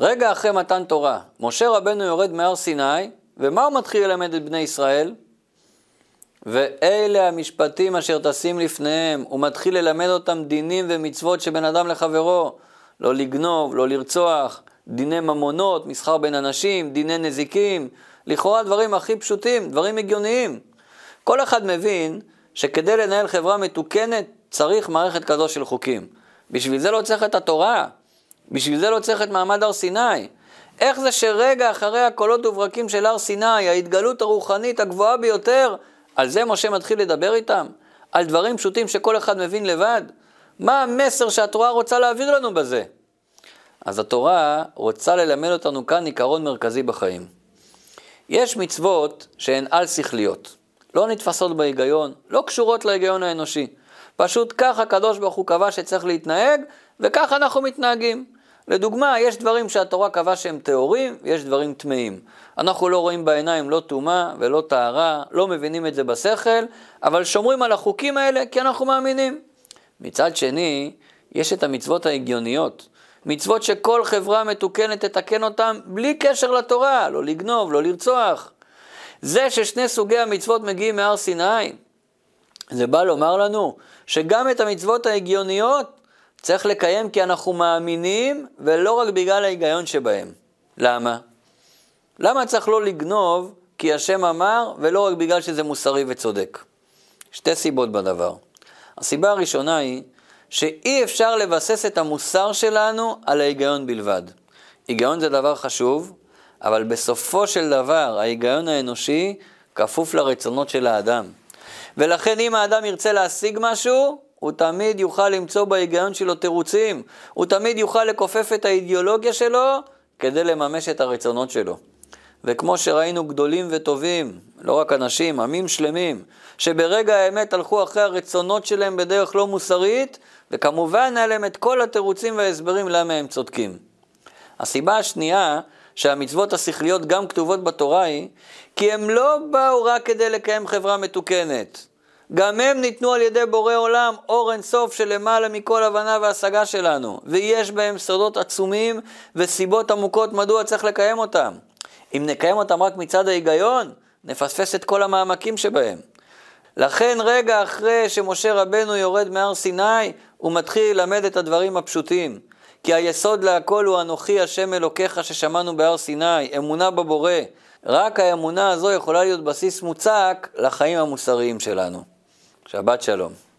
רגע אחרי מתן תורה, משה רבנו יורד מהר סיני, ומה הוא מתחיל ללמד את בני ישראל? ואלה המשפטים אשר טסים לפניהם, הוא מתחיל ללמד אותם דינים ומצוות שבין אדם לחברו, לא לגנוב, לא לרצוח, דיני ממונות, מסחר בין אנשים, דיני נזיקים, לכאורה דברים הכי פשוטים, דברים הגיוניים. כל אחד מבין שכדי לנהל חברה מתוקנת צריך מערכת כזו של חוקים. בשביל זה לא צריך את התורה, בשביל זה לא צריך את מעמד הר סיני. איך זה שרגע אחרי הקולות וברקים של הר סיני, ההתגלות הרוחנית הגבוהה ביותר, על זה משה מתחיל לדבר איתם? על דברים פשוטים שכל אחד מבין לבד? מה המסר שהתורה רוצה להעביר לנו בזה? אז התורה רוצה ללמד אותנו כאן עיקרון מרכזי בחיים. יש מצוות שהן על-שכליות, לא נתפסות בהיגיון, לא קשורות להיגיון האנושי. פשוט כך הקדוש ברוך הוא קבע שצריך להתנהג, וכך אנחנו מתנהגים. לדוגמה, יש דברים שהתורה קבעה שהם טהורים, ויש דברים טמאים. אנחנו לא רואים בעיניים לא טומאה ולא טהרה, לא מבינים את זה בשכל, אבל שומרים על החוקים האלה כי אנחנו מאמינים. מצד שני, יש את המצוות ההגיוניות. מצוות שכל חברה מתוקנת תתקן אותן בלי קשר לתורה, לא לגנוב, לא לרצוח. זה ששני סוגי המצוות מגיעים מהר סיני, זה בא לומר לנו שגם את המצוות ההגיוניות צריך לקיים כי אנחנו מאמינים, ולא רק בגלל ההיגיון שבהם. למה? למה צריך לא לגנוב כי השם אמר, ולא רק בגלל שזה מוסרי וצודק? שתי סיבות בדבר. הסיבה הראשונה היא שאי אפשר לבסס את המוסר שלנו על ההיגיון בלבד. היגיון זה דבר חשוב, אבל בסופו של דבר ההיגיון האנושי כפוף לרצונות של האדם. ולכן אם האדם ירצה להשיג משהו, הוא תמיד יוכל למצוא בהיגיון שלו תירוצים, הוא תמיד יוכל לכופף את האידיאולוגיה שלו כדי לממש את הרצונות שלו. וכמו שראינו גדולים וטובים, לא רק אנשים, עמים שלמים, שברגע האמת הלכו אחרי הרצונות שלהם בדרך לא מוסרית, וכמובן היה להם את כל התירוצים וההסברים למה הם צודקים. הסיבה השנייה שהמצוות השכליות גם כתובות בתורה היא, כי הם לא באו רק כדי לקיים חברה מתוקנת. גם הם ניתנו על ידי בורא עולם אור אינסוף שלמעלה מכל הבנה והשגה שלנו, ויש בהם סודות עצומים וסיבות עמוקות מדוע צריך לקיים אותם. אם נקיים אותם רק מצד ההיגיון, נפספס את כל המעמקים שבהם. לכן רגע אחרי שמשה רבנו יורד מהר סיני, הוא מתחיל ללמד את הדברים הפשוטים. כי היסוד להכל הוא אנוכי השם אלוקיך ששמענו בהר סיני, אמונה בבורא. רק האמונה הזו יכולה להיות בסיס מוצק לחיים המוסריים שלנו. שבת שלום.